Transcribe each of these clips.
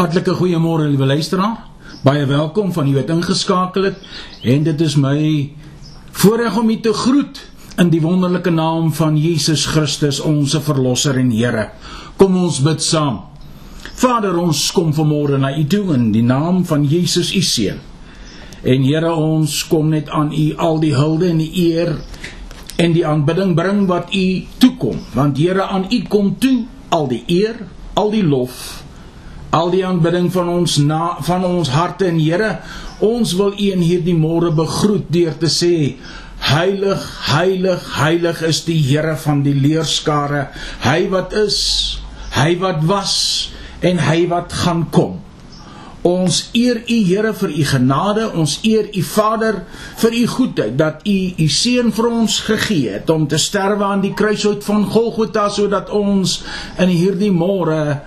Hartlike goeiemôre liewe luisteraar. Baie welkom van u wat ingeskakel het en dit is my voorreg om u te groet in die wonderlike naam van Jesus Christus, ons verlosser en Here. Kom ons bid saam. Vader, ons kom vanmôre na u toe in die naam van Jesus u seun. En Here, ons kom net aan u al die hulde en die eer en die aanbidding bring wat u toekom, want Here, aan u kom toe al die eer, al die lof al die aanbidding van ons na van ons harte en Here. Ons wil U in hierdie môre begroet deur te sê heilig heilig heilig is die Here van die leerskare. Hy wat is hy wat was en hy wat gaan kom. Ons eer u Here vir u genade. Ons eer u Vader vir u goedheid dat u u seun vir ons gegee het om te sterwe aan die kruishout van Golgotha sodat ons in hierdie môre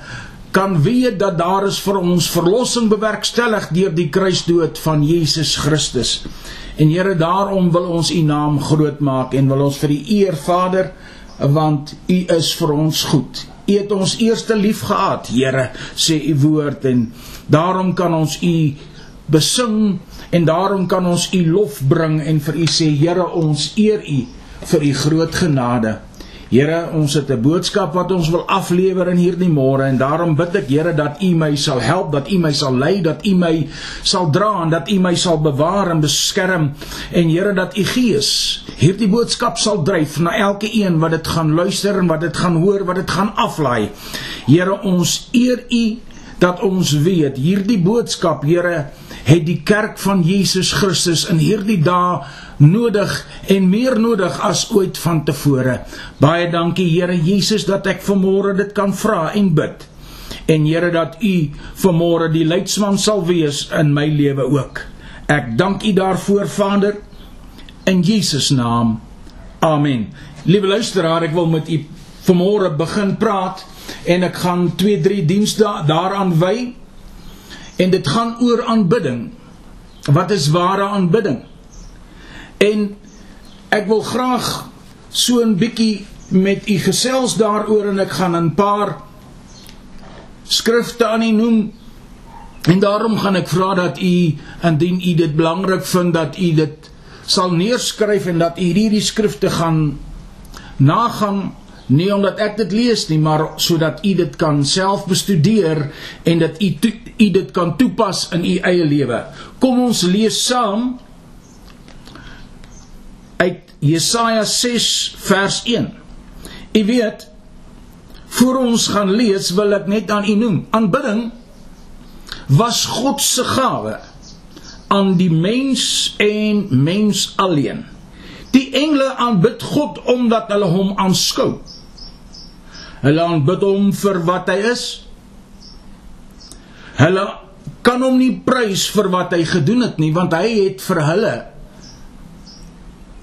kan weet dat daar is vir ons verlossing bewerkstellig deur die kruisdood van Jesus Christus. En Here, daarom wil ons U naam groot maak en wil ons vir U eer, Vader, want U is vir ons goed. U het ons eerste lief gehad, Here, sê U woord en daarom kan ons U besing en daarom kan ons U lof bring en vir U sê, Here, ons eer U vir U groot genade. Here, ons het 'n boodskap wat ons wil aflewer in hierdie môre en daarom bid ek Here dat U my sal help, dat U my sal lei, dat U my sal dra en dat U my sal bewaar en beskerm en Here dat U Gees hierdie boodskap sal dryf na elke een wat dit gaan luister en wat dit gaan hoor, wat dit gaan aflaai. Here, ons eer U dat ons weet hierdie boodskap, Here, het die kerk van Jesus Christus in hierdie dae nodig en meer nodig as ooit vantevore. Baie dankie Here Jesus dat ek vanmôre dit kan vra en bid. En Here dat U vanmôre die leidsman sal wees in my lewe ook. Ek dank U daarvoor Vader in Jesus naam. Amen. Liewe luisteraar, ek wil met u vanmôre begin praat en ek gaan 2 3 diensdae daaraan wy. En dit gaan oor aanbidding. Wat is ware aanbidding? En ek wil graag so 'n bietjie met u gesels daaroor en ek gaan 'n paar skrifte aan u noem. En daarom gaan ek vra dat u indien u dit belangrik vind dat u dit sal neerskryf en dat u hierdie skrifte gaan nagaan nie omdat ek dit lees nie maar sodat u dit kan self bestudeer en dat u u dit kan toepas in u eie lewe. Kom ons lees saam uit Jesaja 6 vers 1. U weet voor ons gaan lees wil ek net aan u noem. Aanbidding was God se gawe aan die mens en mens alleen. Die engele aanbid God omdat hulle hom aanskou. Hulle aanbid hom vir wat hy is. Hulle kan hom nie prys vir wat hy gedoen het nie want hy het vir hulle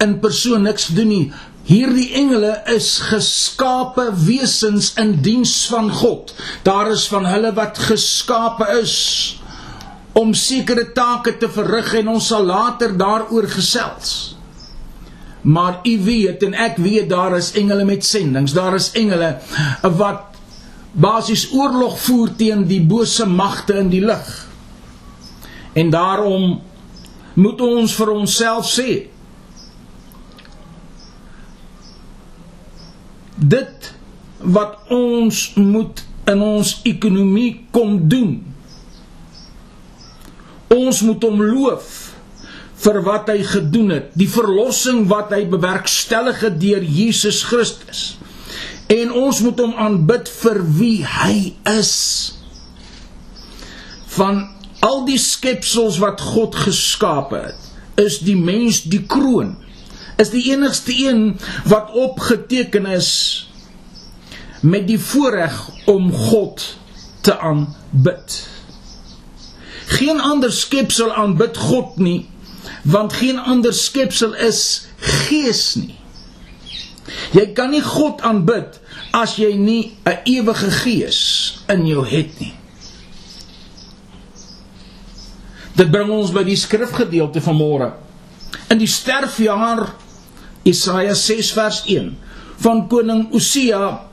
in persoon niks gedoen nie. Hierdie engele is geskape wesens in diens van God. Daar is van hulle wat geskape is om sekere take te verrig en ons sal later daaroor gesels. Maar u weet en ek weet daar is engele met sendings. Daar is engele wat basies oorlog voer teen die bose magte in die lig. En daarom moet ons vir onsself sê dit wat ons moet in ons ekonomie kom doen. Ons moet hom loof vir wat hy gedoen het, die verlossing wat hy bewerkstellig het deur Jesus Christus. En ons moet hom aanbid vir wie hy is. Van al die skepsels wat God geskaap het, is die mens die kroon is die enigste een wat opgeteken is met die voorreg om God te aanbid. Geen ander skepsel aanbid God nie, want geen ander skepsel is gees nie. Jy kan nie God aanbid as jy nie 'n ewige gees in jou het nie. Dit bring ons by die skrifgedeelte van môre. In die sterfjaar Jesaja 6 vers 1 van koning Osia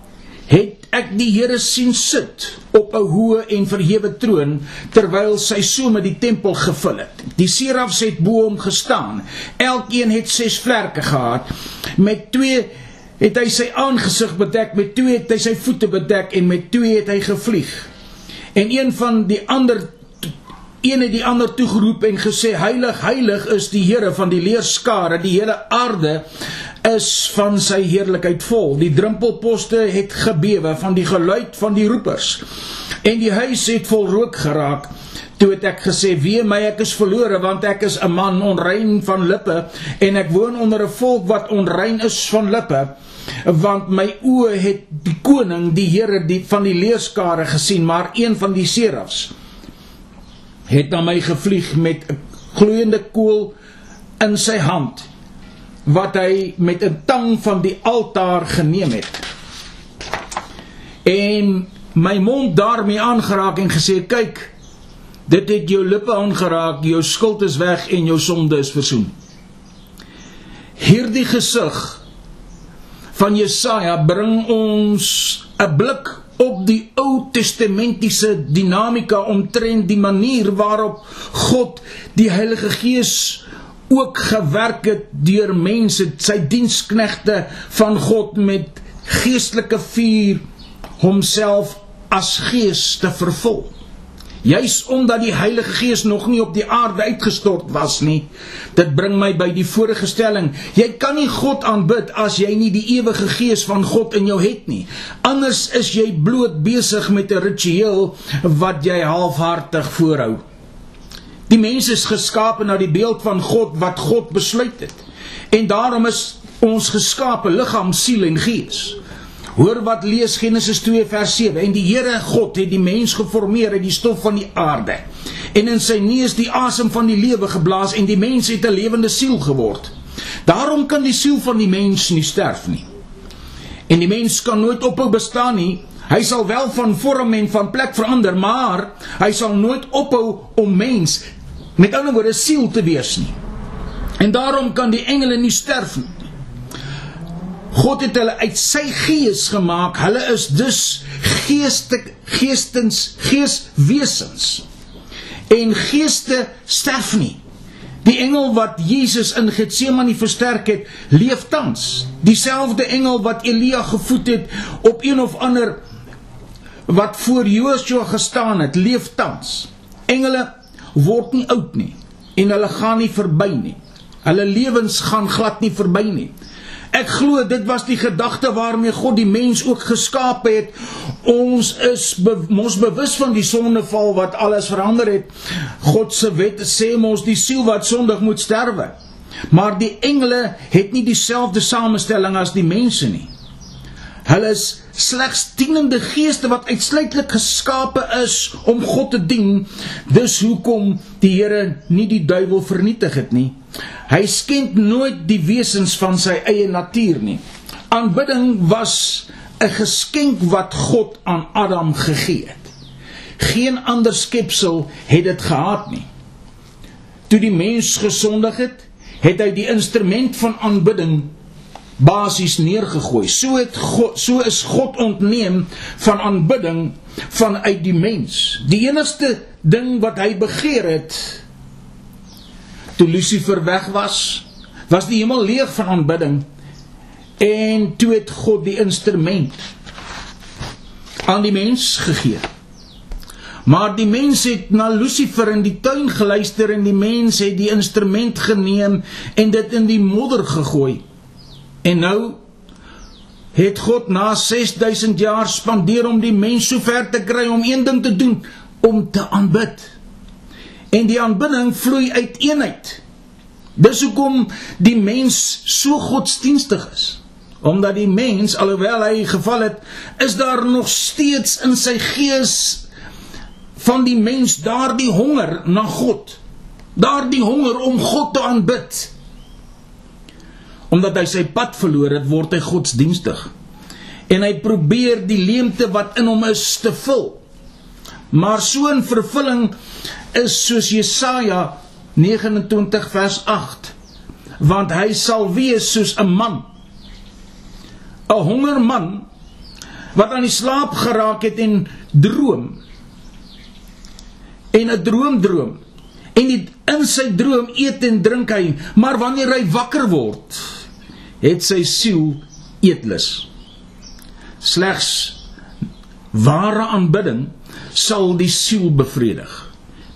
het ek die Here sien sit op 'n hoë en verhewe troon terwyl sy so met die tempel gevul het. Die serafs het bo hom gestaan. Elkeen het ses vlerke gehad. Met twee het hy sy aangesig bedek, met twee het hy sy voete bedek en met twee het hy gevlieg. En een van die ander een het die ander toegeroep en gesê heilig heilig is die Here van die leerskare die hele aarde is van sy heerlikheid vol. Die drempelposte het gebewe van die geluid van die roepers. En die huis het vol rook geraak. Toe het ek gesê wee my ek is verlore want ek is 'n man onrein van lippe en ek woon onder 'n volk wat onrein is van lippe want my oë het die koning die Here die van die leerskare gesien maar een van die serafs het na my gevlieg met 'n gloeiende kool in sy hand wat hy met 'n tang van die altaar geneem het. En my mond daarmee aangeraak en gesê: "Kyk, dit het jou lippe aangeraak, jou skuld is weg en jou sonde is versoen." Hierdie gesig van Jesaja bring ons 'n blik op die Ou Testamentiese dinamika omtrent die manier waarop God die Heilige Gees ook gewerk het deur mense, sy diensknegte van God met geestelike vuur homself as gees te vervul. Juis omdat die Heilige Gees nog nie op die aarde uitgestort was nie. Dit bring my by die vorige stelling. Jy kan nie God aanbid as jy nie die ewige Gees van God in jou het nie. Anders is jy bloot besig met 'n ritueel wat jy halfhartig voorhou. Die mens is geskape na die beeld van God wat God besluit het. En daarom is ons geskape liggaam, siel en gees. Hoor wat lees Genesis 2 vers 7 en die Here God het die mens geformeer uit die stof van die aarde en in sy neus die asem van die lewe geblaas en die mens het 'n lewende siel geword. Daarom kan die siel van die mens nie sterf nie. En die mens kan nooit ophou bestaan nie. Hy sal wel van vorm en van plek verander, maar hy sal nooit ophou om mens met ander woorde siel te wees nie. En daarom kan die engele nie sterf nie. God het hulle uit sy gees gemaak. Hulle is dus geeste geestens geeswesens. En geeste sterf nie. Die engel wat Jesus in Getsemane versterk het, leef tans. Dieselfde engel wat Elia gevoed het op een of ander wat voor Joshua gestaan het, leef tans. Engele word nie oud nie en hulle gaan nie verby nie. Hulle lewens gaan glad nie verby nie. Ek glo dit was die gedagte waarmee God die mens ook geskaap het. Ons is be, ons bewus van die sondeval wat alles verander het. God se wet sê ons die siel wat sondig moet sterwe. Maar die engele het nie dieselfde samestelling as die mense nie. Hulle is slegs dienende geeste wat uitsluitlik geskape is om God te dien. Dis hoekom die Here nie die duiwel vernietig het nie. Hy skend nooit die wesens van sy eie natuur nie. Aanbidding was 'n geskenk wat God aan Adam gegee het. Geen ander skepsel het dit gehad nie. Toe die mens gesondig het, het hy die instrument van aanbidding basies neergegooi. So het God, so is God ontneem van aanbidding vanuit die mens. Die enigste ding wat hy begeer het toe Lucifer weg was, was die hemel leeg van aanbidding en toe het God die instrument aan die mens gegee. Maar die mens het na Lucifer in die tuin geluister en die mens het die instrument geneem en dit in die modder gegooi. En nou het God na 6000 jaar spandeer om die mens so ver te kry om een ding te doen, om te aanbid. En die aanbidding vloei uit eenheid. Dis hoekom die mens so godsdienstig is. Omdat die mens alhoewel hy geval het, is daar nog steeds in sy gees van die mens daardie honger na God. Daardie honger om God te aanbid omdat hy sy pad verloor het, word hy godsdienstig. En hy probeer die leemte wat in hom is te vul. Maar so 'n vervulling is soos Jesaja 29 vers 8. Want hy sal wees soos 'n man. 'n Hongerman wat aan die slaap geraak het en droom. En 'n droom droom. En die, in sy droom eet en drink hy, maar wanneer hy wakker word, het sy siel eetlus. Slegs ware aanbidding sal die siel bevredig.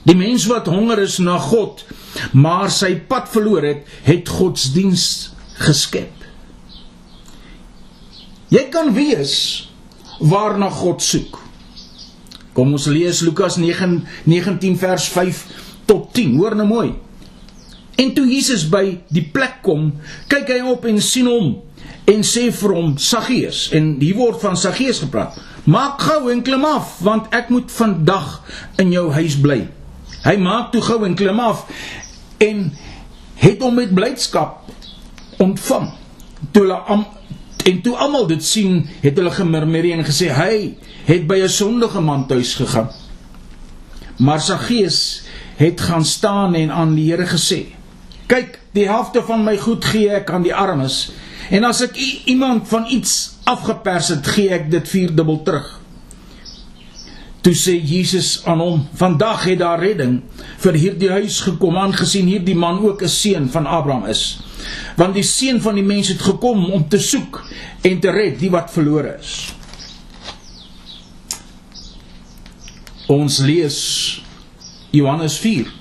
Die mens wat honger is na God, maar sy pad verloor het, het godsdiens geskep. Jy kan wees waarna God soek. Kom ons lees Lukas 9 19 vers 5 tot 10. Hoor nou mooi. En toe Jesus by die plek kom, kyk hy op en sien hom en sê vir hom Saggeus en hier word van Saggeus gepraat. Maak gou en klim af want ek moet vandag in jou huis bly. Hy maak toe gou en klim af en het hom met blydskap ontvang. Toe hulle En toe almal dit sien, het hulle gemurmuur en gesê hy het by 'n sondige man tuis gegaan. Maar Saggeus het gaan staan en aan die Here gesê: "Kyk, die helfte van my goed gee ek aan die armes, en as ek iemand van iets afgepers het, gee ek dit vierdubbel terug." Toe sê Jesus aan hom: "Vandag het daar redding vir hierdie huis gekom, aangesien hierdie man ook 'n seun van Abraham is." want die seun van die mens het gekom om te soek en te red die wat verlore is. Ons lees Johannes 4.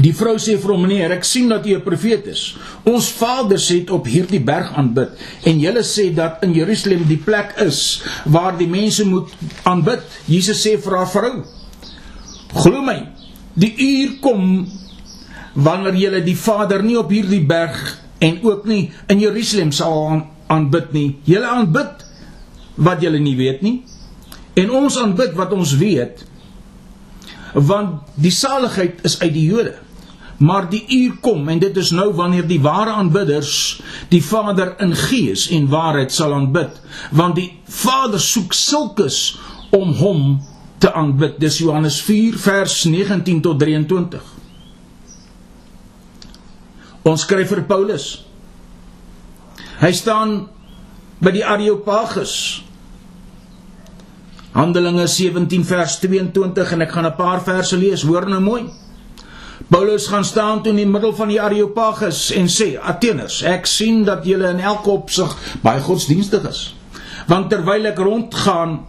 Die vrou sê vir hom: "Meneer, ek sien dat u 'n profeet is. Ons vaders het op hierdie berg aanbid en julle sê dat in Jerusalem die plek is waar die mense moet aanbid." Jesus sê vir haar vrou: "Glo my, die uur kom wanneer julle die Vader nie op hierdie berg en ook nie in Jerusalem sal aanbid nie. Julle aanbid wat julle nie weet nie. En ons aanbid wat ons weet. Want die saligheid is uit die Jode. Maar die uur kom en dit is nou wanneer die ware aanbidders die Vader in gees en waarheid sal aanbid, want die Vader soek sulkes om hom te aanbid. Dis Johannes 4 vers 19 tot 23. Ons skryf vir Paulus. Hy staan by die Areopagus. Handelinge 17 vers 22 en ek gaan 'n paar verse lees. Hoor nou mooi. Paulus gaan staan toe in die middel van die Areopagus en sê: "Ateners, ek sien dat julle in elke opsig baie godsdienstig is. Want terwyl ek rondgaan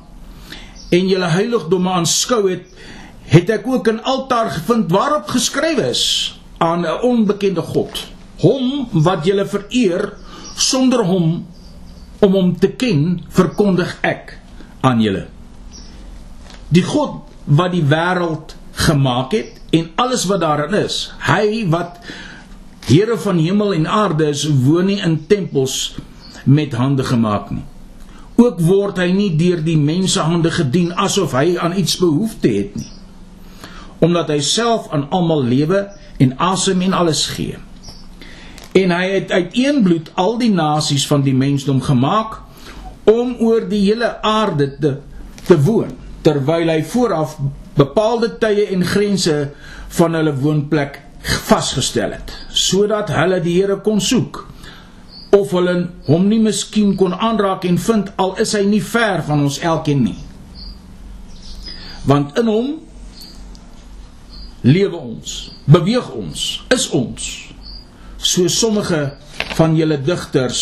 en julle heiligdomme aanskou het, het ek ook 'n altaar gevind waarop geskrywe is: aan 'n onbekende God. Hom wat jy vereer sonder hom om hom te ken, verkondig ek aan julle. Die God wat die wêreld gemaak het en alles wat daarin is, hy wat Here van hemel en aarde is, woon nie in tempels met hande gemaak nie. Ook word hy nie deur die mensehande gedien asof hy aan iets behoefte het nie. Omdat hy self aan almal lewe en asem en alles gee. En hy het uit een bloed al die nasies van die mensdom gemaak om oor die hele aarde te te woon terwyl hy vooraf bepaalde tye en grense van hulle woonplek vasgestel het sodat hulle die Here kon soek of hulle hom nie miskien kon aanraak en vind al is hy nie ver van ons elkeen nie want in hom lewe ons, beweeg ons, is ons. So sommige van julle digters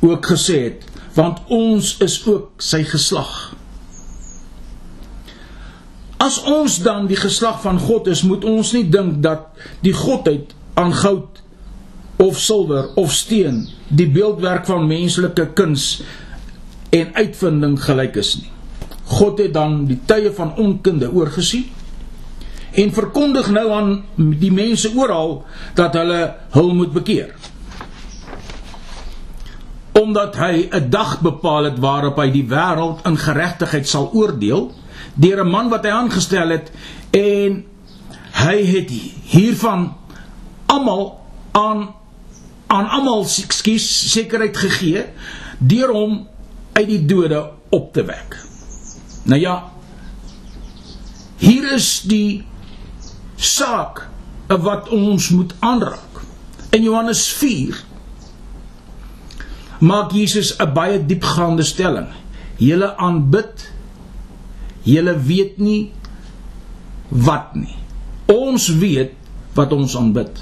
ook gesê het, want ons is ook sy geslag. As ons dan die geslag van God is, moet ons nie dink dat die godheid aan goud of silwer of steen die beeldwerk van menslike kuns en uitvinding gelyk is nie. God het dan die tye van onkunde oorgesien en verkondig nou aan die mense oral dat hulle hul moet bekeer. Omdat hy 'n dag bepaal het waarop hy die wêreld in geregtigheid sal oordeel deur 'n man wat hy aangestel het en hy het hiervan almal aan aan almal ekskuus sekerheid gegee deur hom uit die dode op te wek. Nou ja, hier is die saak wat ons moet aanraak. In Johannes 4 maak Jesus 'n baie diepgaande stelling. Julle aanbid, julle weet nie wat nie. Ons weet wat ons aanbid.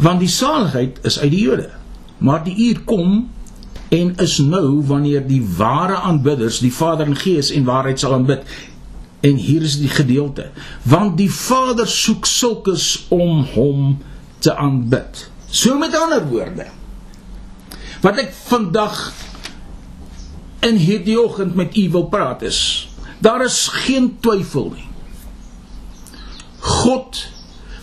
Want die saligheid is uit die Jode. Maar die uur kom en is nou wanneer die ware aanbidders die Vader in gees en waarheid sal aanbid. En hier is die gedeelte. Want die Vader soek sulkes om hom te aanbid. So met ander woorde. Wat ek vandag in hierdie oggend met u wil praat is, daar is geen twyfel nie. God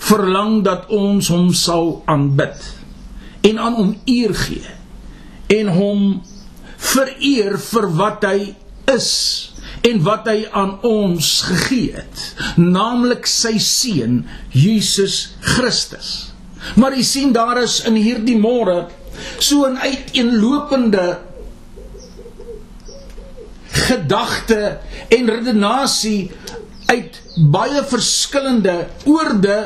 verlang dat ons hom sal aanbid en aan hom eer gee en hom vereer vir wat hy is en wat hy aan ons gegee het, naamlik sy seun Jesus Christus. Maar jy sien daar is in hierdie môre so 'n uiteenlopende gedagte en redenasie uit baie verskillende oorde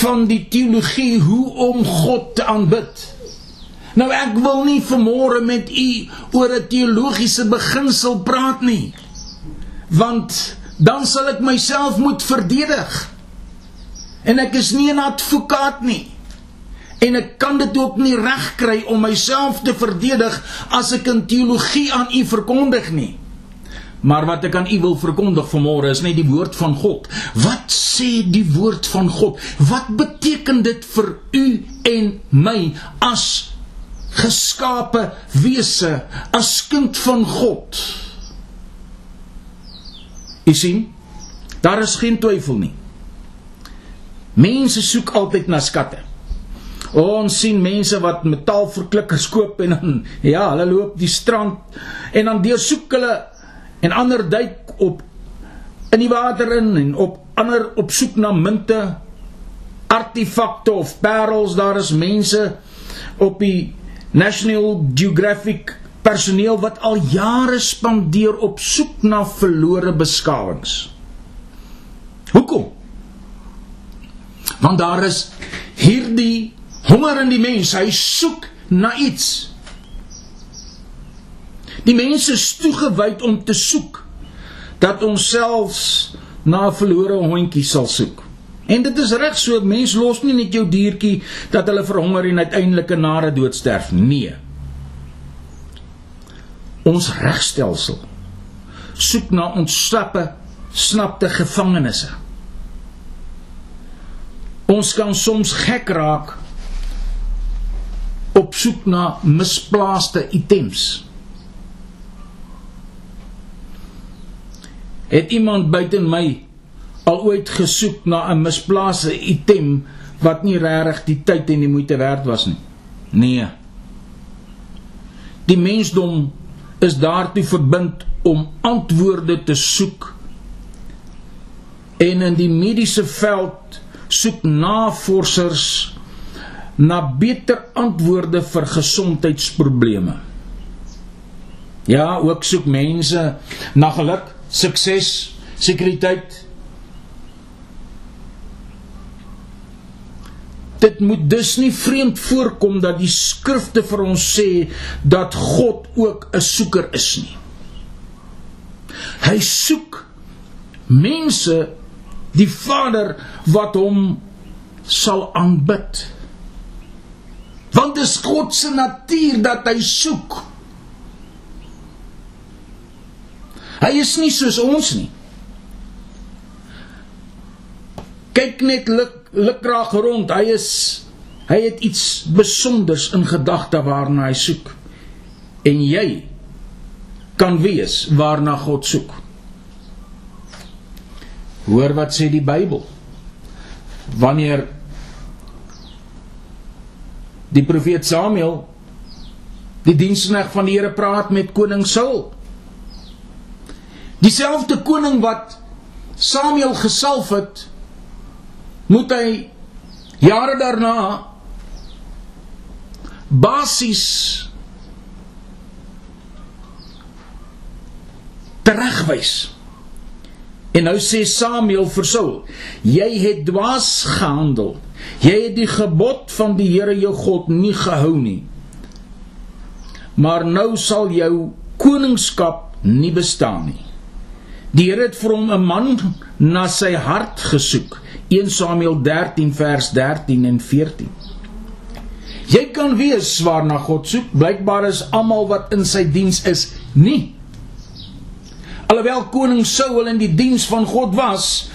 van die teologie hoe om God te aanbid. Nou ek wil nie vanmôre met u oor 'n teologiese beginsel praat nie. Want dan sal ek myself moet verdedig. En ek is nie 'n advokaat nie. En ek kan dit ook nie regkry om myself te verdedig as ek 'n teologie aan u verkondig nie. Maar wat ek aan u wil verkondig vanmôre is net die woord van God. Wat sê die woord van God? Wat beteken dit vir u en my as geskape wese, as kind van God? U sien, daar is geen twyfel nie. Mense soek altyd na skatte. Ons sien mense wat metaalverklikkers koop en dan ja, hulle loop die strand en dan deursoek hulle en ander duik op in die water in en op ander op soek na munte, artefakte of parels. Daar is mense op die National Geographic personeel wat al jare spandeer op soek na verlore beskawings. Hoekom? Want daar is hierdie honger in die mens, hy soek na iets. Die mense is toegewyd om te soek dat ons selfs na 'n verlore hondjie sal soek. En dit is reg so, mens los nie net jou diertjie dat hulle verhonger en uiteindelik 'n nare dood sterf. Nee. Ons regstelsel soek na ontslappe, snapte gevangenisse. Ons kan soms gek raak op soek na misplaaste items. Het iemand buite my al ooit gesoek na 'n misplaaste item wat nie regtig die tyd en die moeite werd was nie? Nee. Die mensdom is daartoe verbind om antwoorde te soek. En in die mediese veld soek navorsers na beter antwoorde vir gesondheidsprobleme. Ja, ook soek mense na geluk sukses, sekuriteit. Dit moet dus nie vreemd voorkom dat die skrifte vir ons sê dat God ook 'n soeker is nie. Hy soek mense die Vader wat hom sal aanbid. Want dit is God se natuur dat hy soek. Hy is nie soos ons nie. Kyk net lukraak rond. Hy is hy het iets besonders in gedagte waarna hy soek. En jy kan wees waarna God soek. Hoor wat sê die Bybel. Wanneer die profeet Samuel die diensknegt van die Here praat met koning Saul Dieselfde koning wat Samuel gesalf het, moet hy jare daarna basies teregwys. En nou sê Samuel vir Saul: "Jy het dwaas gehandel. Jy het die gebod van die Here jou God nie gehou nie." maar nou sal jou koningskap nie bestaan nie. Die Here het vir hom 'n man na sy hart gesoek. 1 Samuel 13 vers 13 en 14. Jy kan weet waarna God soek. Blykbaar is almal wat in sy diens is nie. Alhoewel koning Saul in die diens van God was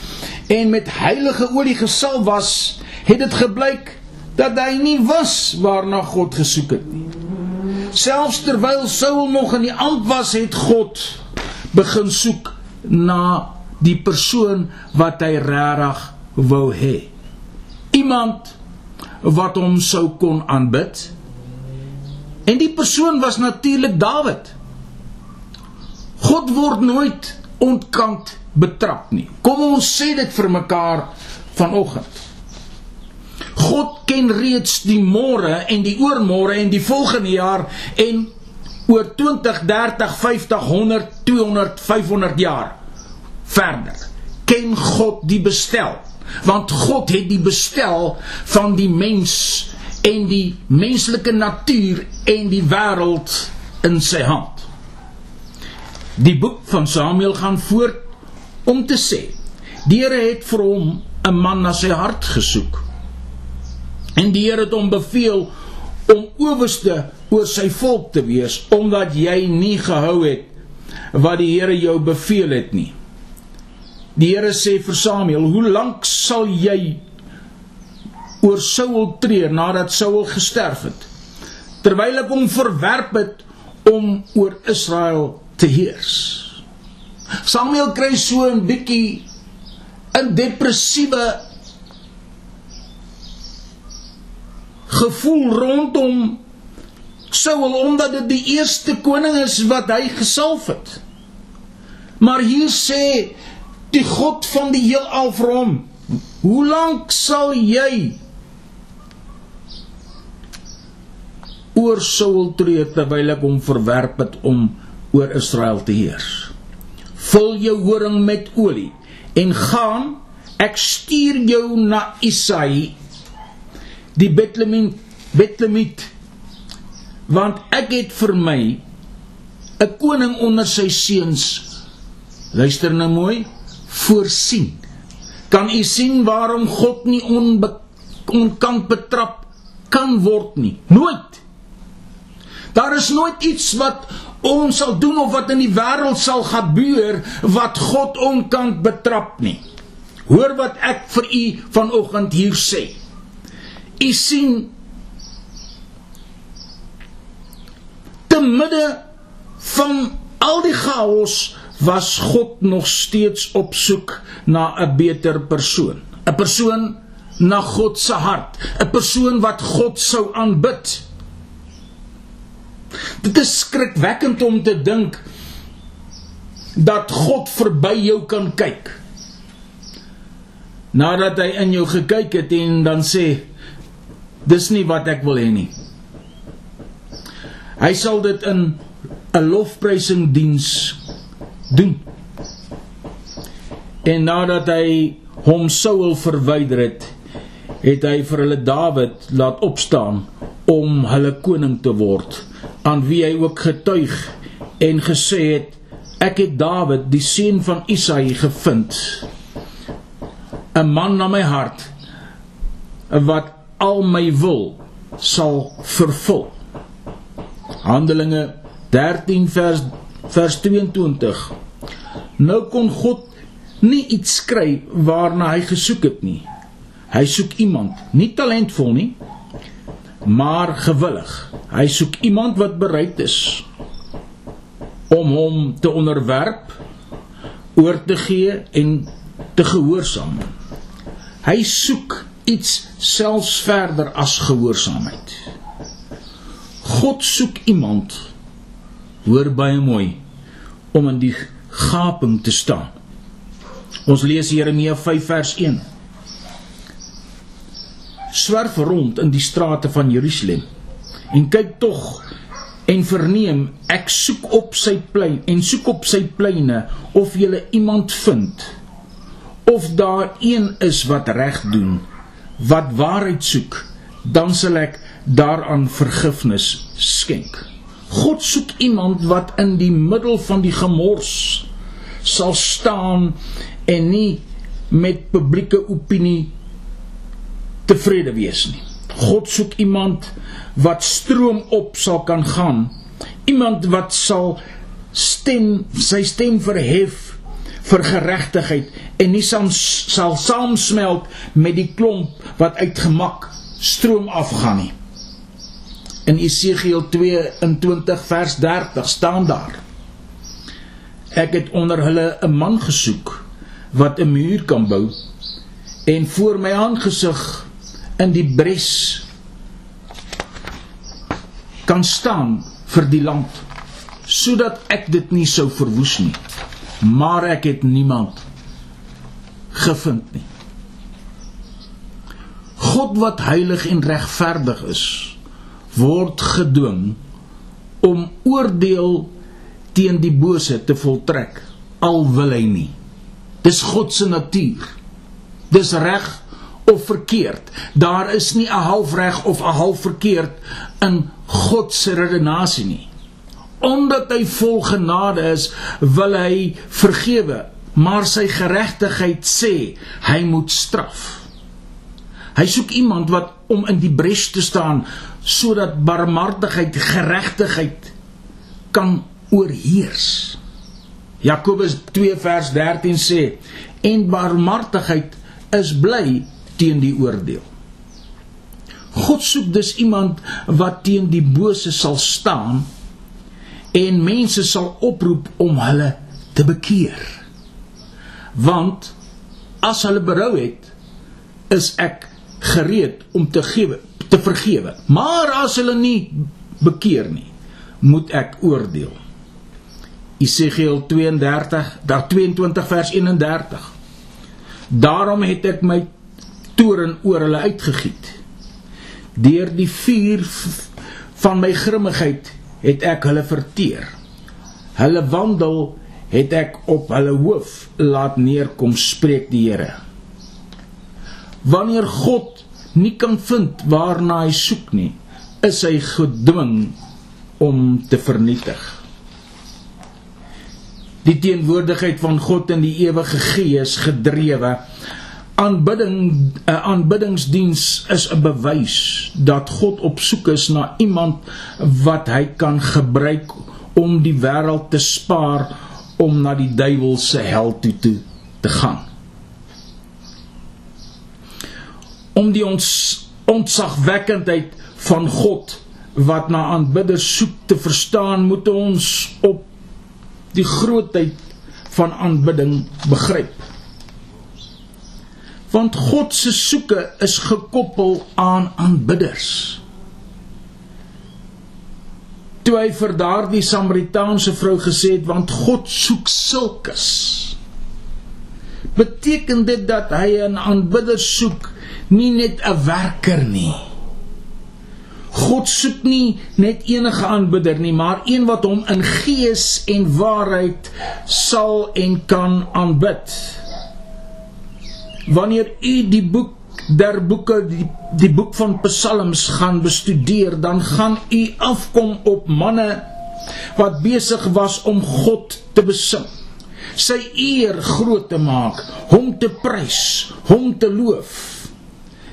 en met heilige olie gesalf was, het dit gebleik dat hy nie was waarna God gesoek het nie. Selfs terwyl Saul nog in die amp was, het God begin soek na die persoon wat hy regtig wou hê. Iemand wat hom sou kon aanbid. En die persoon was natuurlik Dawid. God word nooit ontkant betrap nie. Kom ons sê dit vir mekaar vanoggend. God ken reeds die môre en die oormôre en die volgende jaar en oor 20, 30, 50, 100, 200, 500 jaar verder. Ken God die bestel? Want God het die bestel van die mens en die menslike natuur en die wêreld in sy hand. Die boek van Samuel gaan voort om te sê: Die Here het vir hom 'n man na sy hart gesoek. En die Here het hom beveel om owerste oor sy volk te wees omdat jy nie gehou het wat die Here jou beveel het nie. Die Here sê vir Samuel: "Hoe lank sal jy oor Saul treur nadat Saul gesterf het, terwyl ek hom verwerp het om oor Israel te heers?" Samuel kry so 'n bietjie 'n depressiewe gevoel rondom Saul omdat dit die eerste koning is wat hy gesalf het. Maar hier sê die God van die heelal vir hom: "Hoe lank sal jy oor Saul tree terwyl ek hom verwerp het om oor Israel te heers? Vul jou horing met olie en gaan ek stuur jou na Isai die Betlehem Bethlemiet want ek het vir my 'n koning onder sy seuns luister nou mooi voorsien. Kan u sien waarom God nie onbe, onkant betrap kan word nie? Nooit. Daar is nooit iets wat ons sal doen of wat in die wêreld sal gebeur wat God onkant betrap nie. Hoor wat ek vir u vanoggend hier sê U sien te midde van al die chaos was God nog steeds op soek na 'n beter persoon, 'n persoon na God se hart, 'n persoon wat God sou aanbid. Dit is skrikwekkend om te dink dat God verby jou kan kyk. Nadat hy in jou gekyk het en dan sê Dis nie wat ek wil hê nie. Hy sal dit in 'n lofprysing diens doen. En nadat hy hom Saul verwyder het, het hy vir hulle Dawid laat opstaan om hulle koning te word, aan wie hy ook getuig en gesê het ek het Dawid, die seun van Isaï gevind, 'n man na my hart wat al my wil sal vervul. Handelinge 13 vers vers 22. Nou kon God nie iets kry waarna hy gesoek het nie. Hy soek iemand, nie talentvol nie, maar gewillig. Hy soek iemand wat bereid is om hom te onderwerp, oor te gee en te gehoorsaam. Hy soek iets selfs verder as gehoorsaamheid. God soek iemand hoor baie mooi om in die gaping te staan. Ons lees Jeremia 5 vers 1. Swerf rond in die strate van Jerusalem en kyk tog en verneem ek soek op sy plein en soek op sy pleine of jy iemand vind of daar een is wat reg doen wat waarheid soek, dan sal ek daaraan vergifnis skenk. God soek iemand wat in die middel van die gemors sal staan en nie met publieke opinie tevrede wees nie. God soek iemand wat stroom op sal kan gaan. Iemand wat sal stem sy stem verhef vir geregtigheid en nie sal sal saamsmelt met die klomp wat uitgemak stroom afgaan nie. In Esegiel 22 vers 30 staan daar: Ek het onder hulle 'n man gesoek wat 'n muur kan bou en voor my aangesig in die bres kan staan vir die land sodat ek dit nie sou verwoes nie maar ek het niemand gevind nie. God wat heilig en regverdig is word gedwing om oordeel teen die bose te voltrek al wil hy nie. Dis God se natuur. Dis reg of verkeerd. Daar is nie 'n halfreg of 'n half verkeerd in God se redenasie nie omdat hy vol genade is wil hy vergewe maar sy geregtigheid sê hy moet straf Hy soek iemand wat om in die bres te staan sodat barmhartigheid, geregtigheid kan oorheers. Jakobus 2 vers 13 sê: "En barmhartigheid is bly teen die oordeel." God soek dus iemand wat teen die bose sal staan en mense sal oproep om hulle te bekeer. Want as hulle berou het, is ek gereed om te gee te vergewe. Maar as hulle nie bekeer nie, moet ek oordeel. Esegiel 32, daar 22 vers 31. Daarom het ek my toorn oor hulle uitgegiet. Deur die vuur van my grimmigheid het ek hulle verteer. Hulle wandel het ek op hulle hoof laat neerkom, spreek die Here wanneer God nie kan vind waarna hy soek nie, is hy gedwing om te vernietig. Die teenwoordigheid van God in die ewige Gees gedrewe aanbidding 'n aanbiddingsdiens is 'n bewys dat God op soek is na iemand wat hy kan gebruik om die wêreld te spaar om na die duiwel se hel toe te, te gaan. om die ons ontzagwekkendheid van God wat na aanbidders soek te verstaan, moet ons op die grootheid van aanbidding begryp. Want God se soeke is gekoppel aan aanbidders. Toe hy vir daardie Samaritaanse vrou gesê het, want God soek sulkes. Beteken dit dat hy 'n aanbidder soek nie net 'n werker nie. God soek nie net enige aanbidder nie, maar een wat hom in gees en waarheid sal en kan aanbid. Wanneer u die boek der boeke die, die boek van Psalms gaan bestudeer, dan gaan u afkom op manne wat besig was om God te besing. Sy eer groot te maak, hom te prys, hom te loof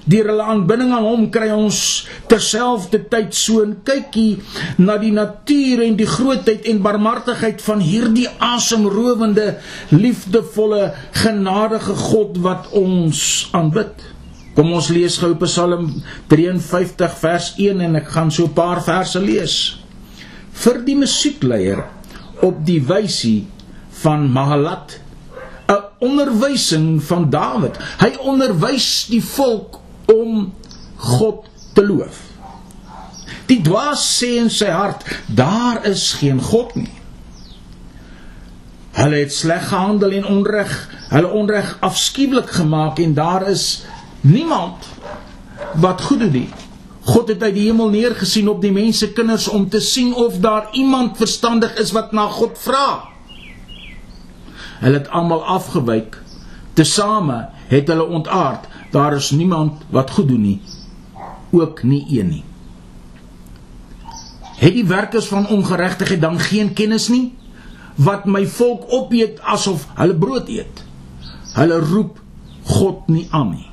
deur hulle aanbidding aan hom kry ons terselfdertyd so 'n kykie na die natuur en die grootheid en barmhartigheid van hierdie asemrowende liefdevolle genadige God wat ons aanbid. Kom ons lees gou Psalm 53 vers 1 en ek gaan so 'n paar verse lees. Vir die musiekleier op die wysie van Mahalat 'n onderwysing van Dawid. Hy onderwys die volk om God te loof. Die dwaas sê in sy hart, daar is geen God nie. Hulle het sleg gehandel en onreg, hulle onreg afskuwelik gemaak en daar is niemand wat goed doen nie. God het uit die hemel neergesien op die mense kinders om te sien of daar iemand verstandig is wat na God vra. Hulle het almal afgewyk. Tesame het hulle ontaard daar is niemand wat goed doen nie ook nie een nie Het die werkers van ongeregtigheid dan geen kennis nie wat my volk opeet asof hulle brood eet? Hulle roep God nie aan nie.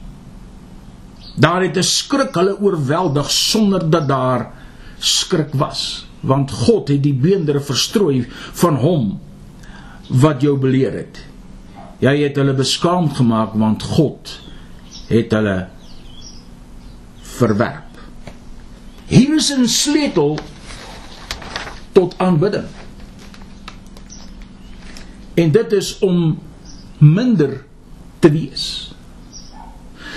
Daar het 'n skrik hulle oorweldig sonder dat daar skrik was, want God het die beendere verstrooi van hom wat jou beleer het. Jy het hulle beskaamd gemaak want God het hulle verwerp. Hier is 'n sleutel tot aanbidding. En dit is om minder te wees.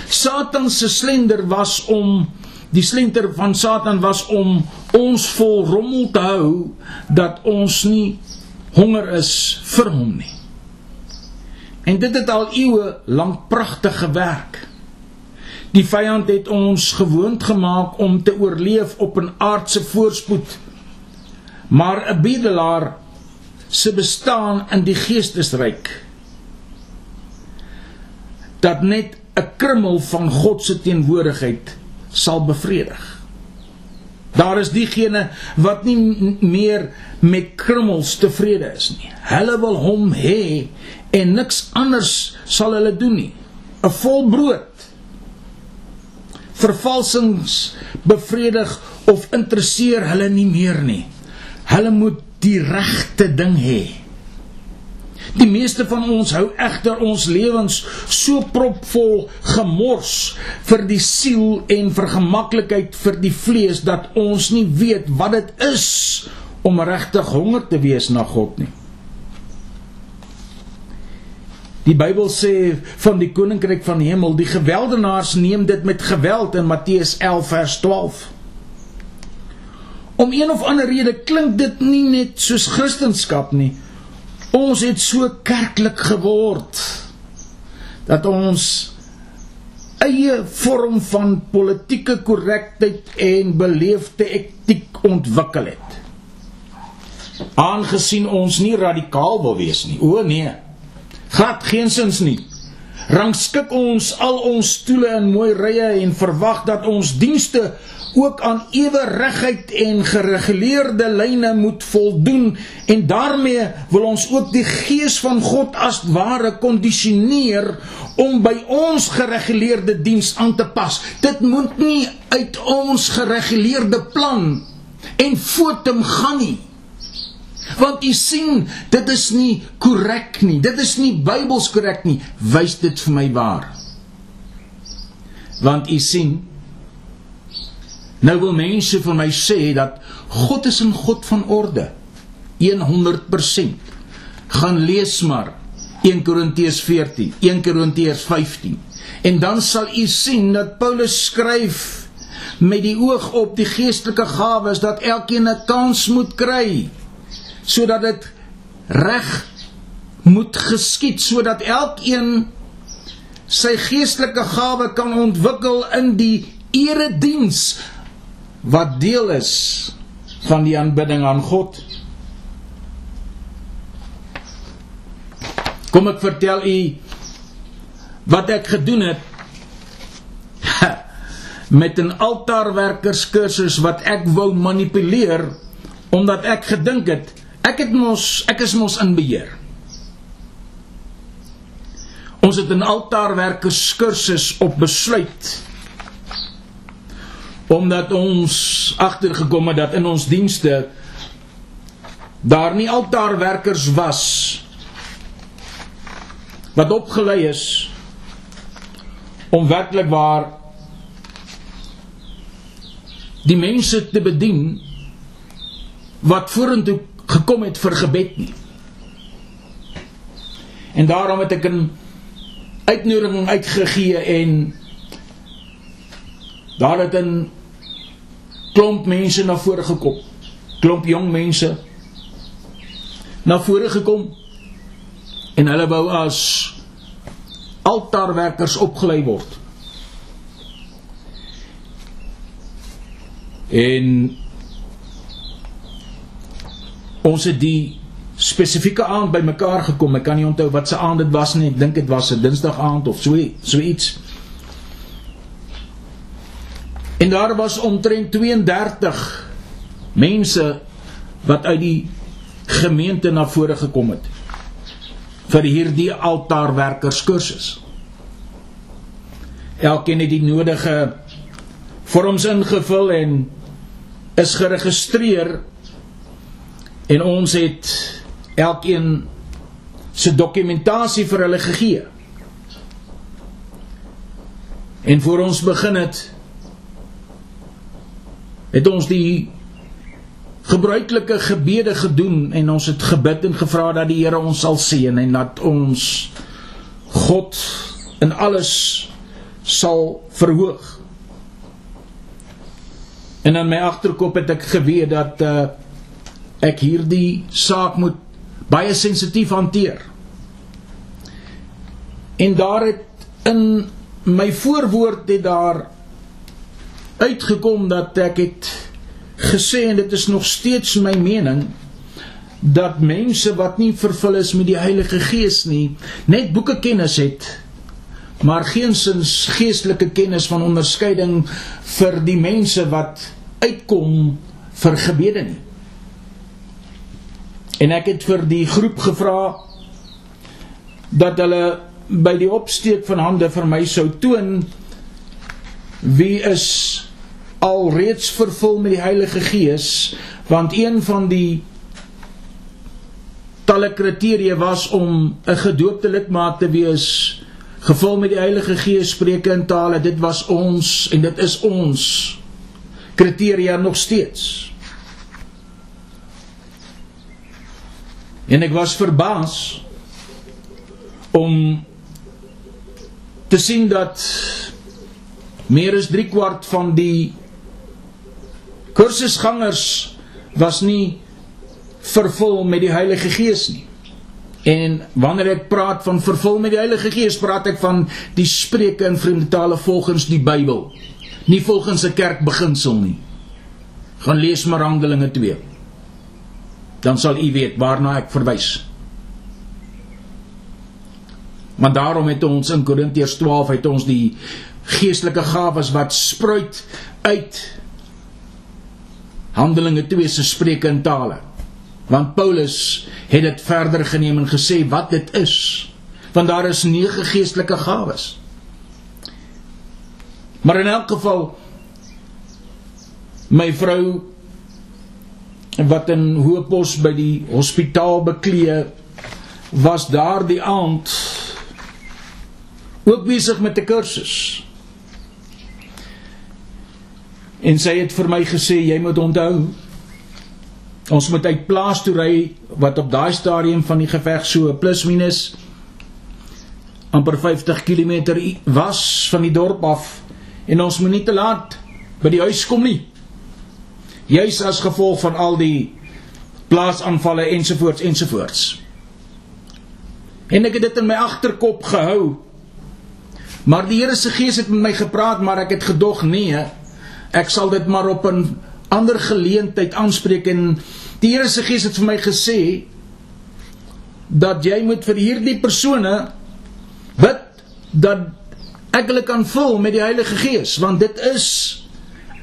Satan se slender was om die slenter van Satan was om ons vol rommel te hou dat ons nie honger is vir hom nie. En dit het al eeue lank pragtig gewerk. Die vyand het ons gewoond gemaak om te oorleef op 'n aardse voorspoed. Maar 'n bedelaar se bestaan in die geestesryk dat net 'n krummel van God se teenwoordigheid sal bevredig. Daar is diegene wat nie meer met krummels tevrede is nie. Hulle wil hom hê en niks anders sal hulle doen nie. 'n Vol brood. Vervalsings bevredig of interesseer hulle nie meer nie. Hulle moet die regte ding hê. Die meeste van ons hou egter ons lewens so propvol gemors vir die siel en vir gemaklikheid vir die vlees dat ons nie weet wat dit is om regtig honger te wees na God nie. Die Bybel sê van die koninkryk van die hemel, die geweldenaars neem dit met geweld in Matteus 11 vers 12. Om een of ander rede klink dit nie net soos Christendom nie, Ons het so kerklik geword dat ons eie vorm van politieke korrektheid en beleefde etiek ontwikkel het. Aangesien ons nie radikaal wil wees nie. O nee. Glad geensins nie. Rangskik ons al ons stoele in mooi rye en verwag dat ons dienste ook aan ewe regheid en gereguleerde lyne moet voldoen en daarmee wil ons ook die gees van God as ware kondisioneer om by ons gereguleerde diens aan te pas. Dit moet nie uit ons gereguleerde plan en fotum gaan nie. Want u sien, dit is nie korrek nie. Dit is nie Bybels korrek nie. Wys dit vir my waar. Want u sien, Nou wil mense vir my sê dat God is 'n God van orde. 100%. Gaan lees maar 1 Korintiërs 14, 1 Korintiërs 15. En dan sal u sien dat Paulus skryf met die oog op die geestelike gawes dat elkeen 'n kans moet kry sodat dit reg moet geskied sodat elkeen sy geestelike gawe kan ontwikkel in die erediens wat deel is van die aanbidding aan God. Kom ek vertel u wat ek gedoen het met 'n altaarwerkerskursus wat ek wou manipuleer omdat ek gedink het ek het mos ek is mos in beheer. Ons het 'n altaarwerkerskursus op besluit omdat ons agtergekom het dat in ons dienste daar nie altaarwerkers was wat opgelei is om werklik waar die mense te bedien wat vorentoe gekom het vir gebed nie. En daarom het ek 'n uitnodiging uitgegee en daar het 'n klomp mense na vore gekom. Klomp jong mense na vore gekom en hulle wou as altaarwerkers opgelei word. En ons het die spesifieke aand bymekaar gekom. Ek kan nie onthou wat se aand dit was nie. Ek dink dit was 'n Dinsdag aand of so so iets. En daar was omtrent 32 mense wat uit die gemeente na vore gekom het vir hierdie altaarwerkers kursus. Elkeen het die nodige vorms ingevul en is geregistreer en ons het elkeen se dokumentasie vir hulle gegee. En voor ons begin het het ons die gebruikelike gebede gedoen en ons het gebid en gevra dat die Here ons sal seën en dat ons God in alles sal verhoog. En in my agterkop het ek geweet dat uh, ek hierdie saak moet baie sensitief hanteer. En daar het in my voorwoord het daar uitgekom dat ek het gesê en dit is nog steeds my mening dat mense wat nie vervul is met die Heilige Gees nie net boeke kennis het maar geensins geestelike kennis van onderskeiding vir die mense wat uitkom vir gebede nie. En ek het vir die groep gevra dat hulle by die opsteek van hande vir my sou toon wie is alreeds vervul met die Heilige Gees want een van die talle kriteria was om 'n gedoopte lidmaat te wees gevul met die Heilige Gees spreek in tale. Dit was ons en dit is ons kriteria nog steeds en ek was verbaas om te sien dat meer as 3 kwart van die kursusgangers was nie vervul met die Heilige Gees nie. En wanneer ek praat van vervul met die Heilige Gees, praat ek van die spreuke in vreemde tale volgens die Bybel, nie volgens 'n kerkbeginsel nie. Gaan lees maar Handelinge 2. Dan sal u weet waarna ek verwys. Maar daarom het ons in Korintiërs 12 het ons die geestelike gawes wat spruit uit Handelinge 2 se spreuke in tale. Want Paulus het dit verder geneem en gesê wat dit is. Want daar is nege geestelike gawes. Maar in elk geval my vrou wat in Hoopos by die hospitaal beklee was daardie aand ook besig met 'n kursus. En sy het vir my gesê jy moet onthou ons moet uit plaas toe ry wat op daai stadium van die geveg so plus minus amper 50 km was van die dorp af en ons moet nie te laat by die huis kom nie. Juis as gevolg van al die plaasaanvalle ensovoorts ensovoorts. En ek het dit in my agterkop gehou. Maar die Here se Gees het met my gepraat, maar ek het gedog nee, Ek sal dit maar op 'n ander geleentheid aanspreek en die Here se Gees het vir my gesê dat jy moet vir hierdie persone bid dat ek hulle kan vul met die Heilige Gees want dit is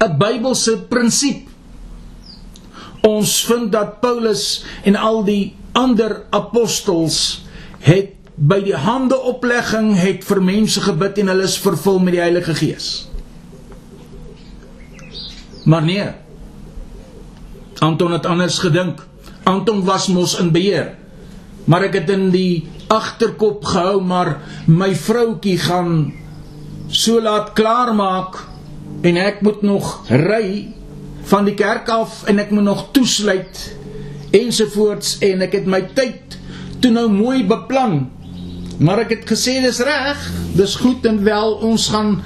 'n Bybelse prinsip. Ons vind dat Paulus en al die ander apostels het by die handeoplegging het vir mense gebid en hulle is vervul met die Heilige Gees. Maar nee. Anton het anders gedink. Anton was mos in beheer. Maar ek het in die agterkop gehou maar my vroutjie gaan so laat klaar maak en ek moet nog ry van die kerk af en ek moet nog toesluit ensovoorts en ek het my tyd toe nou mooi beplan. Maar ek het gesê dis reg, dis goed en wel ons gaan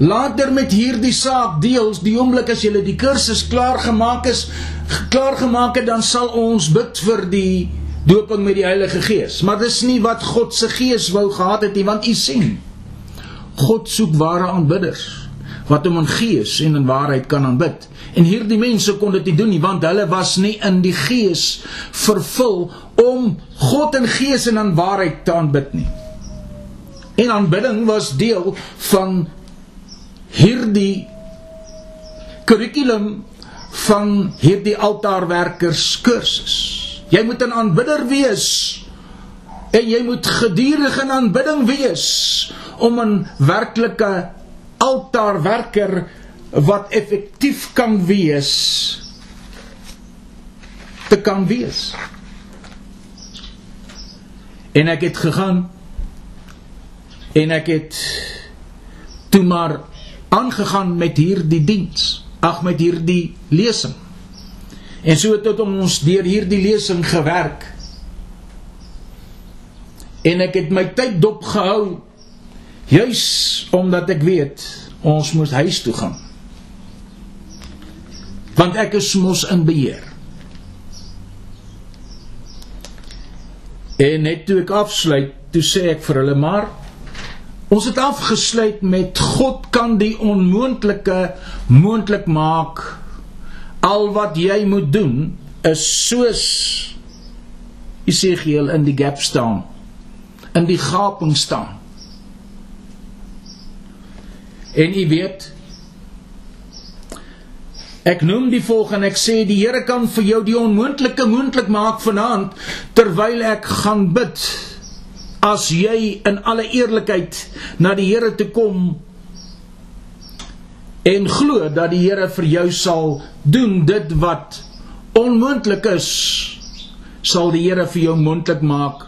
Later met hierdie saak deels, die oomblik as jy die kursus klaar gemaak is, klaar gemaak het, dan sal ons bid vir die doping met die Heilige Gees. Maar dis nie wat God se Gees wou gehad het nie, want u sien. God soek ware aanbidders wat hom in gees en in waarheid kan aanbid. En hierdie mense kon dit nie doen nie, want hulle was nie in die Gees vervul om God in gees en in waarheid te aanbid nie. En aanbidding was deel van hierdie kurrikulum van hierdie altaarwerkers kursus. Jy moet 'n aanbidder wees en jy moet gedurig in aanbidding wees om 'n werklike altaarwerker wat effektief kan wees te kan wees. En ek het gegaan en ek het toe maar aangegaan met hierdie diens, ag met hierdie lesing. En so het ons deur hierdie lesing gewerk. En ek het my tyd dopgehou juis omdat ek weet ons moet huis toe gaan. Want ek is mos in beheer. En net toe ek afsluit, toe sê ek vir hulle maar ons het afgesluit met God kan die onmoontlike moontlik maak. Al wat jy moet doen is soos Esegiel in die gap staan. In die gaping staan. En u weet Ek noem die volgende, ek sê die Here kan vir jou die onmoontlike moontlik maak vanaand terwyl ek gaan bid. As jy in alle eerlikheid na die Here toe kom en glo dat die Here vir jou sal doen dit wat onmoontlik is, sal die Here vir jou moontlik maak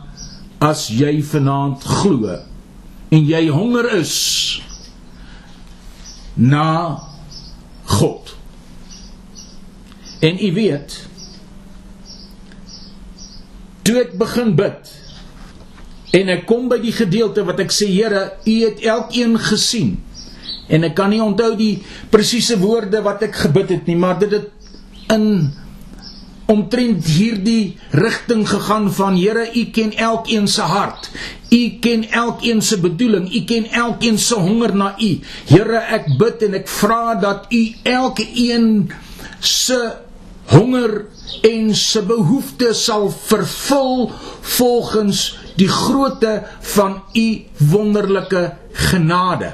as jy vanaand glo en jy honger is na God. En u weet toe ek begin bid en ek kom by die gedeelte wat ek sê Here, u het elkeen gesien. En ek kan nie onthou die presiese woorde wat ek gebid het nie, maar dit het in omtrent hierdie rigting gegaan van Here, u ken elkeen se hart. U ken elkeen se bedoeling, u ken elkeen se honger na u. Here, ek bid en ek vra dat u elkeen se honger en se behoeftes sal vervul volgens die grootte van u wonderlike genade.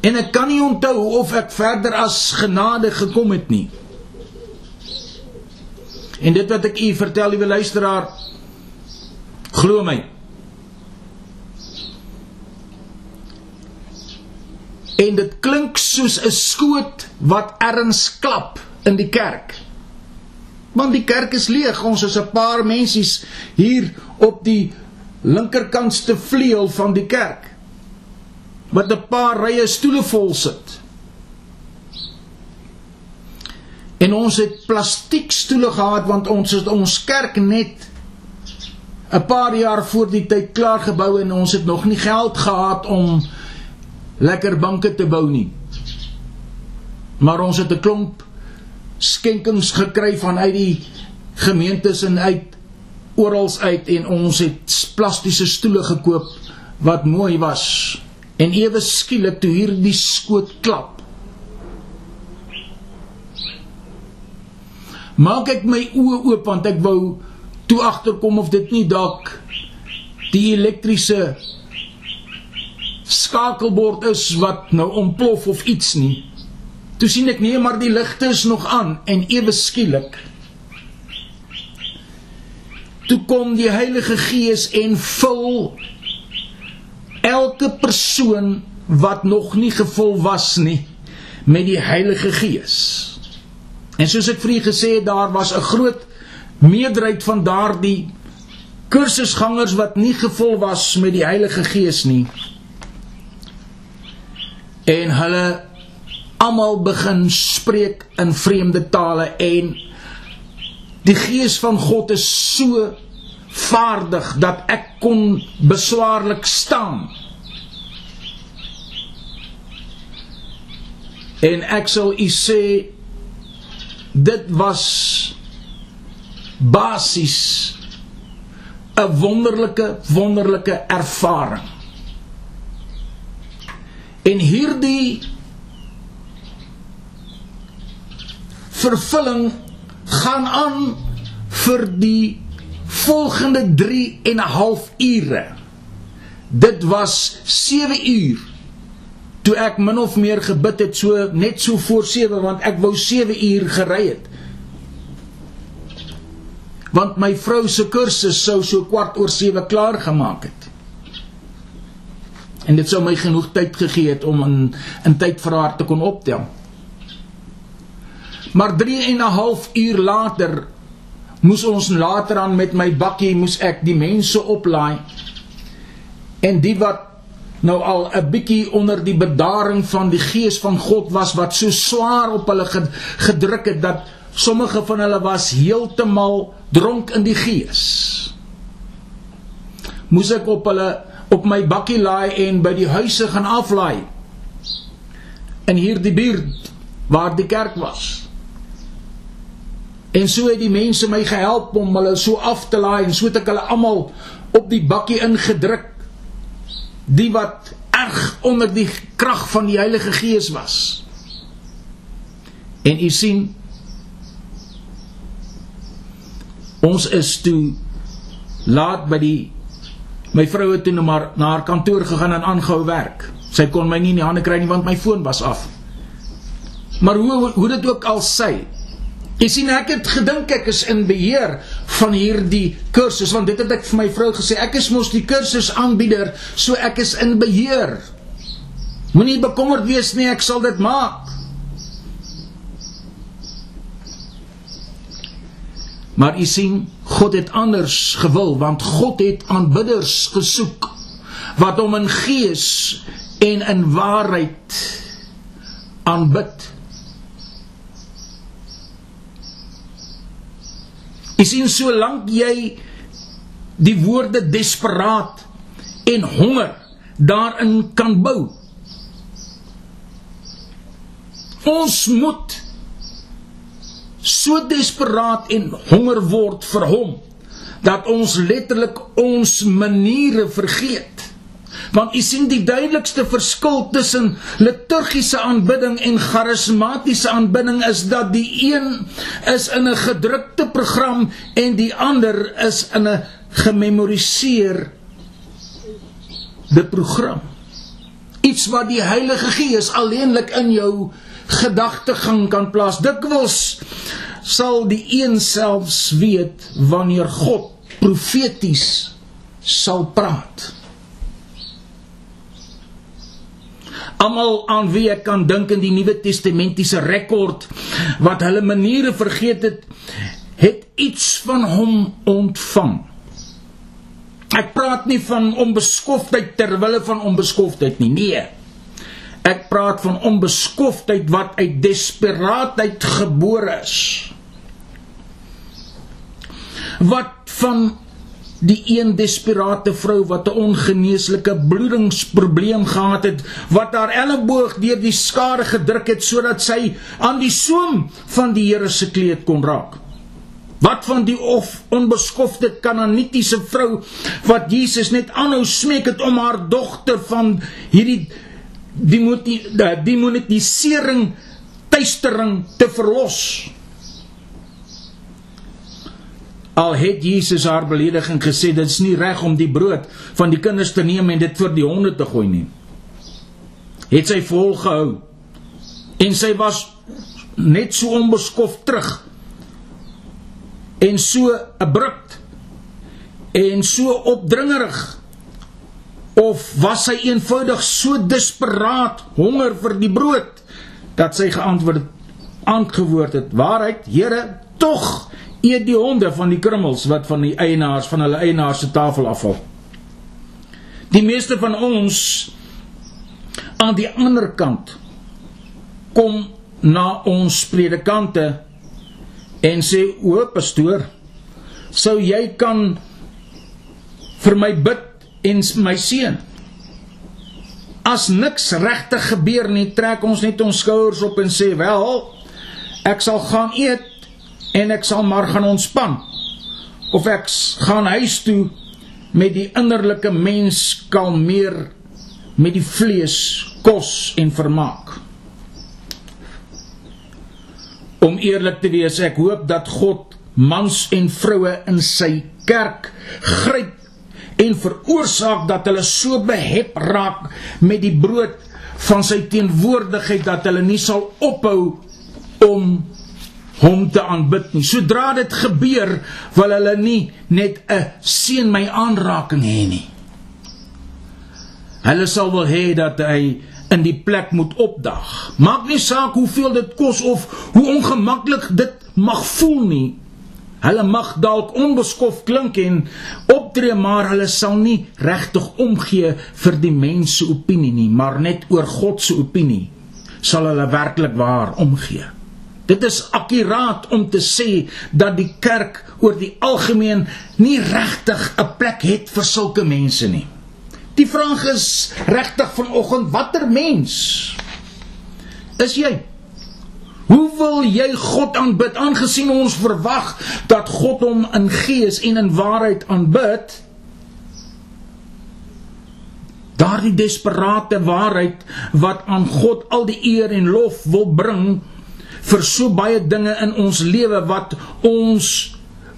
En ek kan nie onthou of ek verder as genade gekom het nie. En dit wat ek u vertel, liewe luisteraar, glo my. En dit klink soos 'n skoot wat erns klap in die kerk. Want die kerk is leeg. Ons is 'n paar mensies hier op die linkerkantste vleuel van die kerk. Met 'n paar rye stoele vol sit. En ons het plastiekstoele gehad want ons het ons kerk net 'n paar jaar voor die tyd klaar gebou en ons het nog nie geld gehad om lekker banke te bou nie. Maar ons het 'n klomp skenkings gekry vanuit die gemeentes en uit oral uit en ons het plastiese stoele gekoop wat mooi was en ewe skielik toe hierdie skoot klap maak ek my oë oop want ek wou toe agterkom of dit nie dalk die elektriese skakelbord is wat nou ontplof of iets nie Toe sien ek nee, maar die ligte is nog aan en ewe skielik toe kom die Heilige Gees en vul elke persoon wat nog nie gevul was nie met die Heilige Gees. En soos ek vir u gesê het, daar was 'n groot meerderheid van daardie kursusgangers wat nie gevul was met die Heilige Gees nie. En hulle almal begin spreek in vreemde tale en die gees van God is so vaardig dat ek kon beswaarlik staan. En ek sal u sê dit was basies 'n wonderlike wonderlike ervaring. En hierdie vervulling gaan aan vir die volgende 3 en 'n half ure. Dit was 7 uur toe ek min of meer gebid het so net so voor 7 want ek wou 7 uur gery het. Want my vrou se kursus sou so kwart oor 7 klaar gemaak het. En dit sou my genoeg tyd gegee het om in in tyd vir haar te kon optel. Maar 3 en 'n half uur later moes ons later aan met my bakkie moes ek die mense oplaai. En die wat nou al 'n bietjie onder die bedaring van die gees van God was wat so swaar op hulle gedruk het dat sommige van hulle was heeltemal dronk in die gees. Moes ek op hulle op my bakkie laai en by die huise gaan aflaai. In hierdie buurt waar die kerk was. En so het die mense my gehelp om hulle so af te laai en so het ek hulle almal op die bakkie ingedruk. Die wat erg onder die krag van die Heilige Gees was. En u sien ons is toe laat by die my vrou het toe nou maar na haar kantoor gegaan en aangehou werk. Sy kon my nie in die hande kry nie want my foon was af. Maar hoe hoe dit ook al sê, Jy sien ek het gedink ek is in beheer van hierdie kursus want dit het ek vir my vrou gesê ek is mos die kursus aanbieder so ek is in beheer. Moenie bekommerd wees nie ek sal dit maak. Maar u sien God het anders gewil want God het aanbidders gesoek wat hom in gees en in waarheid aanbid. Jy sien solank jy die woorde desperaat en honger daarin kan bou. Ons moet so desperaat en honger word vir hom dat ons letterlik ons maniere vergeet. Want u sien die duidelikste verskil tussen liturgiese aanbidding en charismatiese aanbidding is dat die een is in 'n gedrukte program en die ander is in 'n gememoriseer die program. Iets wat die Heilige Gees alleenlik in jou gedagtegang kan plaas. Dikwels sal die een selfs weet wanneer God profeties sal praat. Almal aan wie ek kan dink in die Nuwe Testamentiese rekord wat hulle maniere vergeet het, het iets van hom ontvang. Ek praat nie van onbeskoftheid ter wille van onbeskoftheid nie. Nee. Ek praat van onbeskoftheid wat uit desperaatheid gebore is. Wat van die een desperate vrou wat 'n ongeneeslike bloedingsprobleem gehad het wat haar elleboog deur die skare gedruk het sodat sy aan die soem van die Here se kleed kon raak. Wat van die of onbeskofte kananitiese vrou wat Jesus net aanhou smeek het om haar dogter van hierdie die demonetisering tuistering te verlos. Al het Jesus haar belediging gesê dit is nie reg om die brood van die kinders te neem en dit vir die honde te gooi nie. Het sy volgehou en sy was net so onbeskof terug. En so abrupt. En so opdringerig. Of was sy eenvoudig so desperaat honger vir die brood dat sy geantwoord antwoord het waarheid Here tog eet die honde van die krummels wat van die eienaars van hulle eienaars se tafel afval. Die meeste van ons aan die ander kant kom na ons predikante en sê o pastoor sou jy kan vir my bid en my seun as niks regtig gebeur nie trek ons net ons skouers op en sê wel ek sal gaan eet en ek sal maar gaan ontspan. Of ek gaan huis toe met die innerlike mens kalmeer met die vlees kos en vermaak. Om eerlik te wees ek hoop dat God mans en vroue in sy kerk gryp en veroorsaak dat hulle so behep raak met die brood van sy teenwoordigheid dat hulle nie sal ophou om hom te aanbid nie. Sodra dit gebeur, wil hulle nie net 'n seën my aanraking hê nie. Hulle sal wil hê dat hy in die plek moet opdag. Maak nie saak hoeveel dit kos of hoe ongemaklik dit mag voel nie. Hulle mag dalk onbeskof klink en optree, maar hulle sal nie regtig omgee vir die mens se opinie nie, maar net oor God se opinie sal hulle werklik waar omgee. Dit is akkuraat om te sê dat die kerk oor die algemeen nie regtig 'n plek het vir sulke mense nie. Die vraag is regtig vanoggend watter mens is jy? Hoe wil jy God aanbid aangesien ons verwag dat God hom in gees en in waarheid aanbid? Daardie desperate waarheid wat aan God al die eer en lof wil bring vir so baie dinge in ons lewe wat ons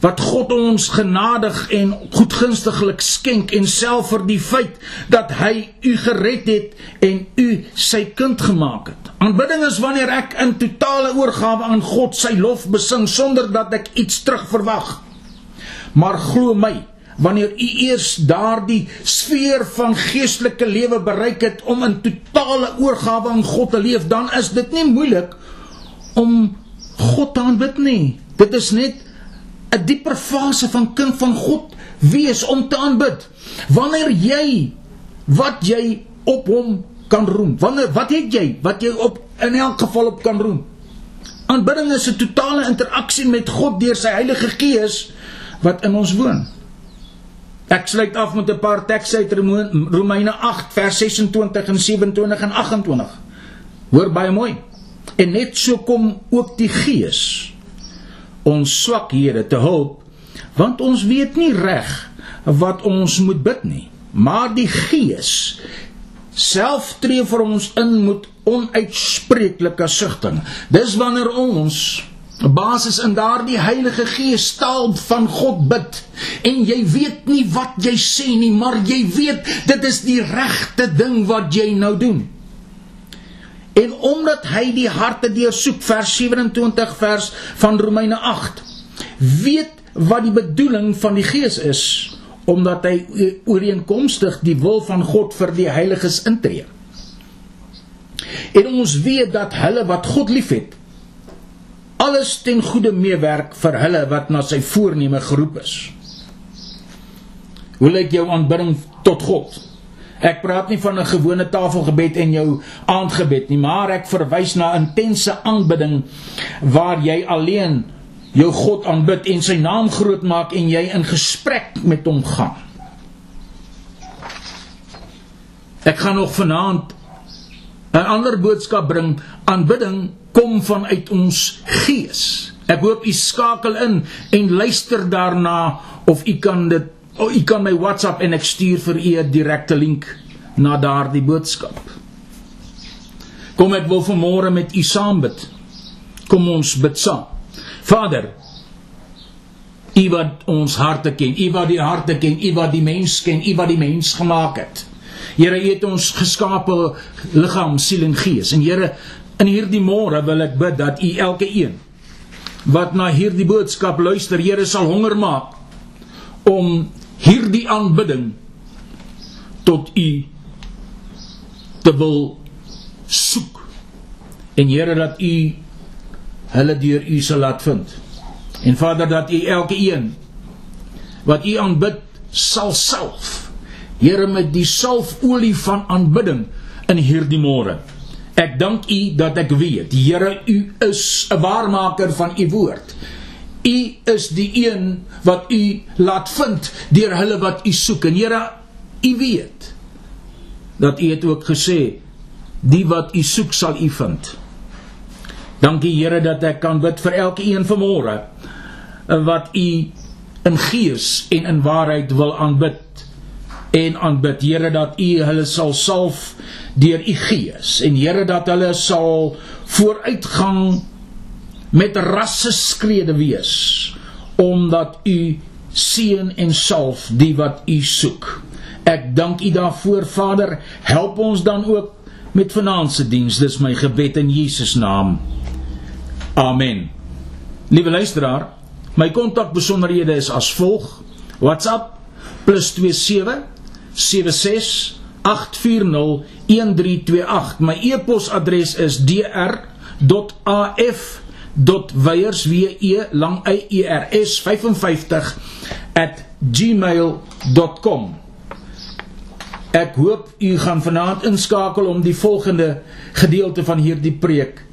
wat God ons genadig en goedgunstiglik skenk en self vir die feit dat hy u gered het en u sy kind gemaak het. Aanbidding is wanneer ek in totale oorgawe aan God sy lof besing sonder dat ek iets terugverwag. Maar glo my, wanneer u eers daardie sfeer van geestelike lewe bereik het om in totale oorgawe aan God te leef, dan is dit nie moeilik om God te aanbid nie. Dit is net 'n dieper fase van kind van God wees om te aanbid. Wanneer jy wat jy op hom kan roem. Wanneer wat het jy wat jy op in elk geval op kan roem? Aanbidding is 'n totale interaksie met God deur sy Heilige Gees wat in ons woon. Ek sluit af met 'n paar tekste uit Romeine 8 vers 26 en 27 en 28. Hoor baie mooi. En net so kom ook die Gees ons swakhede te hulp want ons weet nie reg wat ons moet bid nie. Maar die gees self tree vir ons in met onuitspreeklike sugting dis wanneer ons basis in daardie heilige gees taal van God bid en jy weet nie wat jy sê nie maar jy weet dit is die regte ding wat jy nou doen En omdat hy die harte deursoek vers 27 vers van Romeine 8 weet wat die bedoeling van die Gees is omdat hy ooreenkomstig die wil van God vir die heiliges intree. En ons weet dat hulle wat God liefhet alles ten goeie meewerk vir hulle wat na sy voorneme geroep is. Hoe lyk jou aanbidding tot God? Ek praat nie van 'n gewone tafelgebed en jou aandgebed nie, maar ek verwys na intense aanbidding waar jy alleen jou God aanbid en sy naam groot maak en jy in gesprek met hom gaan. Ek gaan nog vanaand 'n ander boodskap bring. Aanbidding kom vanuit ons gees. Ek hoop u skakel in en luister daarna of u kan dit oh, u kan my WhatsApp en ek stuur vir u 'n direkte link na daardie boodskap. Kom ek wil vanmôre met u saam bid. Kom ons bid saam. Vader, u wat ons harte ken, u wat die harte ken, u wat die mens ken, u wat die mens gemaak het. Here, u het ons geskape liggaam, siel en gees. En Here, in hierdie môre wil ek bid dat u elke een wat na hierdie boodskap luister, Here sal honger maak om hierdie aanbidding tot u te wil soek en Here dat u hulle deur u sal laat vind. En Vader dat u elke een wat u aanbid sal self Here met die salfolie van aanbidding in hierdie môre. Ek dank u dat ek weet Here u is 'n waarmaker van u woord U is die een wat u laat vind deur hulle wat u soek. En Here, u weet dat u het ook gesê die wat u soek sal u vind. Dankie Here dat ek kan bid vir elke een vanmôre wat u in gees en in waarheid wil aanbid en aanbid Here dat u hulle sal salf deur u gees en Here dat hulle sal vooruitgang met rasse skrede wees omdat u seën en salf die wat u soek. Ek dank u daarvoor Vader, help ons dan ook met vanaand se diens. Dis my gebed in Jesus naam. Amen. Liewe luisteraar, my kontakbesonderhede is as volg: WhatsApp +27 76 840 1328. My e-posadres is dr.af.weyers w e lang y e r s 55 @gmail.com. Ek hoop u gaan vanaand inskakel om die volgende gedeelte van hierdie preek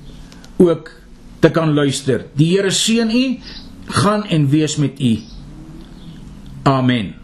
ook te kan luister. Die Here seën u, gaan en wees met u. Amen.